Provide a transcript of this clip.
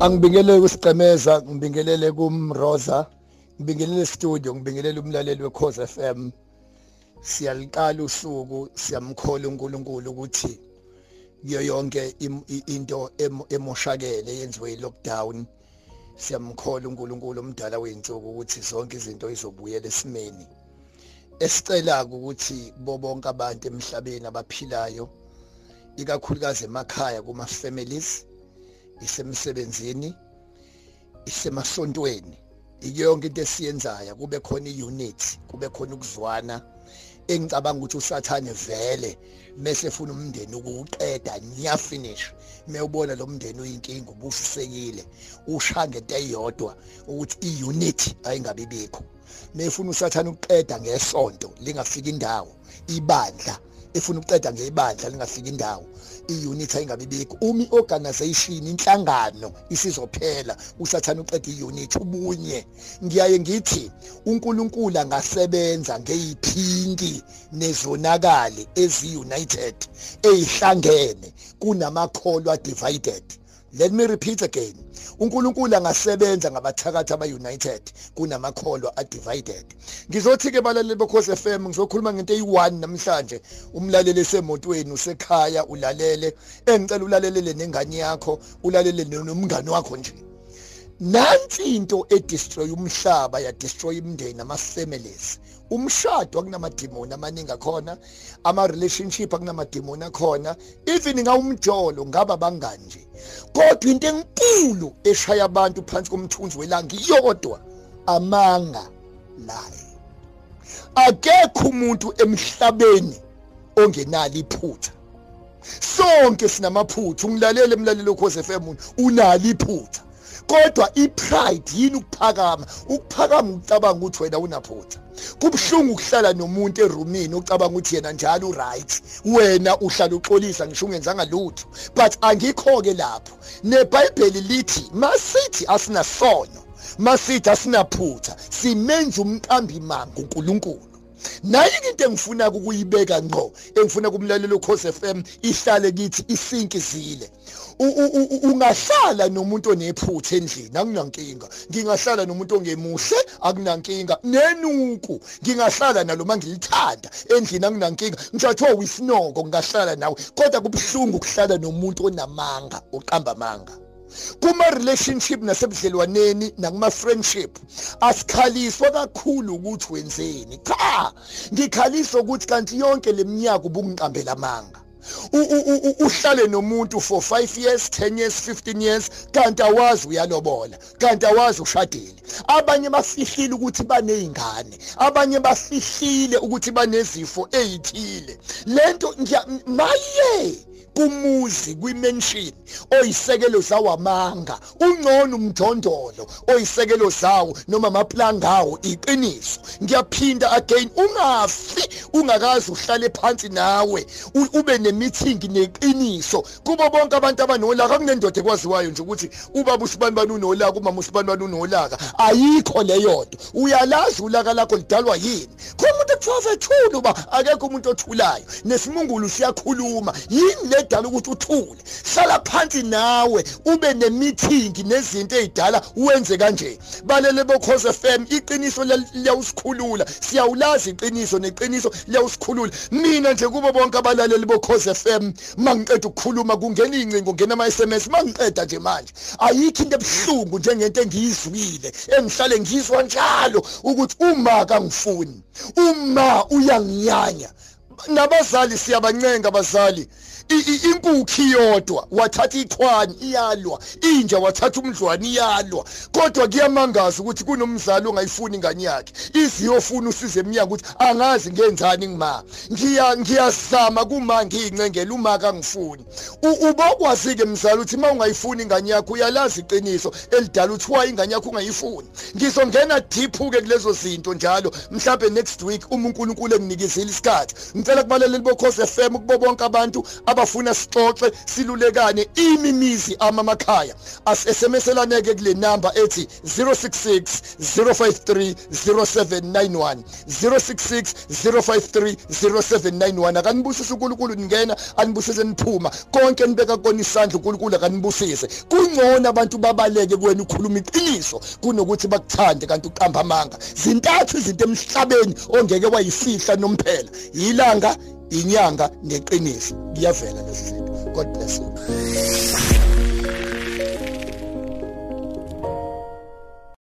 angibingelele kusigcemeza ngibingelele kumroza ngibingelele studio ngibingelele umlaleli weCause FM siyaliqala usuku siyamkhola uNkulunkulu ukuthi kuyo yonke into emoshakele yenziwe lockdown siyamkhola uNkulunkulu umdala weinsuku ukuthi zonke izinto izobuyela esimeni. Esicela ukuthi bonke abantu emhlabeni abaphilayo ikakhulukazi emakhaya kuma families isemsebenzini isemasontweni yonke into esiyenzayo kube khona iunit kube khona ukuzwana. Engicabanga ukuthi usathane vele mase efuna umndeni ukuqeda nya finish mewubona lo mndeni uyinkinga ubufisekile ushange into eyodwa ukuthi iunit ayingabe bikho. Mefuna usathane ukuqeda ngesonto lingafika indawo ibandla efuna ukuqeda ngebandla lingafika indawo i-unit ayingabibikho. Uma i-organization inhlangano isizophela usathana uqeda i-unit ubunye. Ngiyaye ngithi uNkulunkulu angasebenza ngeyiphinki nezonakale ezi-united ezihlangene kunamakholwa divided. Let me repeat again. uNkulunkulu angasebenza ngabathakathi aba-united kunamakholwa a-divided. Ngizothi ke balaleli bokhosi FM ngizokhuluma ngento eyi-1 namhlanje. Umlaleli esemotweni usekhaya ulalele. Engicela ulalelele nengane yakho ulalele nomngane wakho nje. Nansi into edestroy umhlaba ya destroy imndeni ama families umshado akunamadimoni amaningi akhona ama relationship akunamadimoni akhona even ngawumjolo ngaba bangani nje. Kodwa into enkulu eshaya abantu phansi komthunzi welanga iyodwa amanga laye. Akekho umuntu emhlabeni ongenalo iphutha. Sonke sinamaphutha. Ungilalele emlalelo khoze FM unalo iphutha. Kodwa ipride yini ukuphakama? Ukuphakama ucabanga ukuthi wena unaphutha. Kubhlungu ukuhlala nomuntu erumini ucabanga ukuthi yena njalo uright. Wena uhlala uxolisa ngisho ungenzanga lutho. But angikho ke lapho. neBhayibheli lithi masithi asinasono masithi asinaphutha simenza umqambi manga uNkulunkulu nayo into engifuna ukuyibeka ngqo engifuna kumlalelo ukhosi FM ihlale kithi isinkizile. Ungahlala nomuntu onephutha endlini akunankinga. Ngingahlala nomuntu ongemuhle akunankinga. Nenuku ngingahlala nalo mangilithanda endlini akunankinga. Ngijathiwa wisinoko ngingahlala nawe. Kodwa kubhlungu ukuhlala nomuntu onamanga oqamba amanga. Kuma relationship nasebudlelwaneni nakuma friendship asikhaliswa kakhulu ukuthi wenzeni. Cha ngikhaliswa ukuthi kanti yonke leminyaka ubungiqambela amanga. Uhlale nomuntu for 5 years 10 years 15 years kanti awazi uyalobola kanti awazi ushadile. Abanye bafihlile ukuthi banezingane abanye bafihlile ukuthi banezifo ezithile lento maye kumuzi kwimention oyisekelo zawo amanga ungcono umdondolo oyisekelo zawo noma amaplangawo iqiniso. Ngiyaphinda again ungafi ungakazi uhlale phansi nawe ube nemeeting neqiniso. Kubo bonke abantu abanolaka kunendoda ekwaziwayo nje ukuthi ubaba usibani bani unolaka umama usibani bani unolaka. Ayikho leyo nto. Uyalazi ulaka lakho lidalwa yini? Khona umuntu ekuthiwa ethula uba akekho umuntu othulayo. Nesimungulu siyakhuluma. Yini le edala ukuthi uthule. Hlala phansi nawe ube nemeeting nezinto ezidala wenze kanje. Balele bokhoze FM iqiniso liyawusikhulula. Siyawulazi iqiniso neqiniso liyawusikhulula. Mina nje kubo bonke abalaleli bokhoze FM mangiqeda ukukhuluma kungena incingo ngena ama SMS mangiqeda nje manje. Ayikho into ebhlungu njengento engiyizwile engihlale ngizwa njalo ukuthi uma kangifuni uma uyangiyanya. Nabazali siyabancenga abazali inkukhu iyodwa wathatha ichwani iyalwa. Inja wathatha umdlwane iyalwa. Kodwa kuyamangaza ukuthi kunomzali ongayifuni ingane yakhe. Iziyofuna usize eminyaka ukuthi angazi ngenzani ngima. Ngiya ngiyazama kuma ngiyincengela uma kangifuni. Ubokwazi ke mzali ukuthi uma ungayifuni ingane yakho uyalazi iqiniso elidala ukuthi why ingane yakho ungayifuni. Ngizongena deep ke kulezo zinto njalo. Mhlawumbe next week uma uNkulunkulu enginikizile isikhathi. Ngicela kubaleleli bokhoze FM kubo bonke abantu abafuna sixoxe silulekane imimizi amamakhaya. Asesemeselaneke kule number ethi 066 053 0791 066 053 0791 akanibusise uNkulunkulu ningena anibusise niphuma. Konke nibeka kona isandla uNkulunkulu akanibusise. Kungcono abantu babaleke kuwena ukhuluma iqiniso kunokuthi bakuthande kanti uqamba amanga. Zintathu izinto emhlabeni ongeke wayifihla nomphela. Ilanga inyanga neqiniso. Kuyavela lezi zinto god bless you.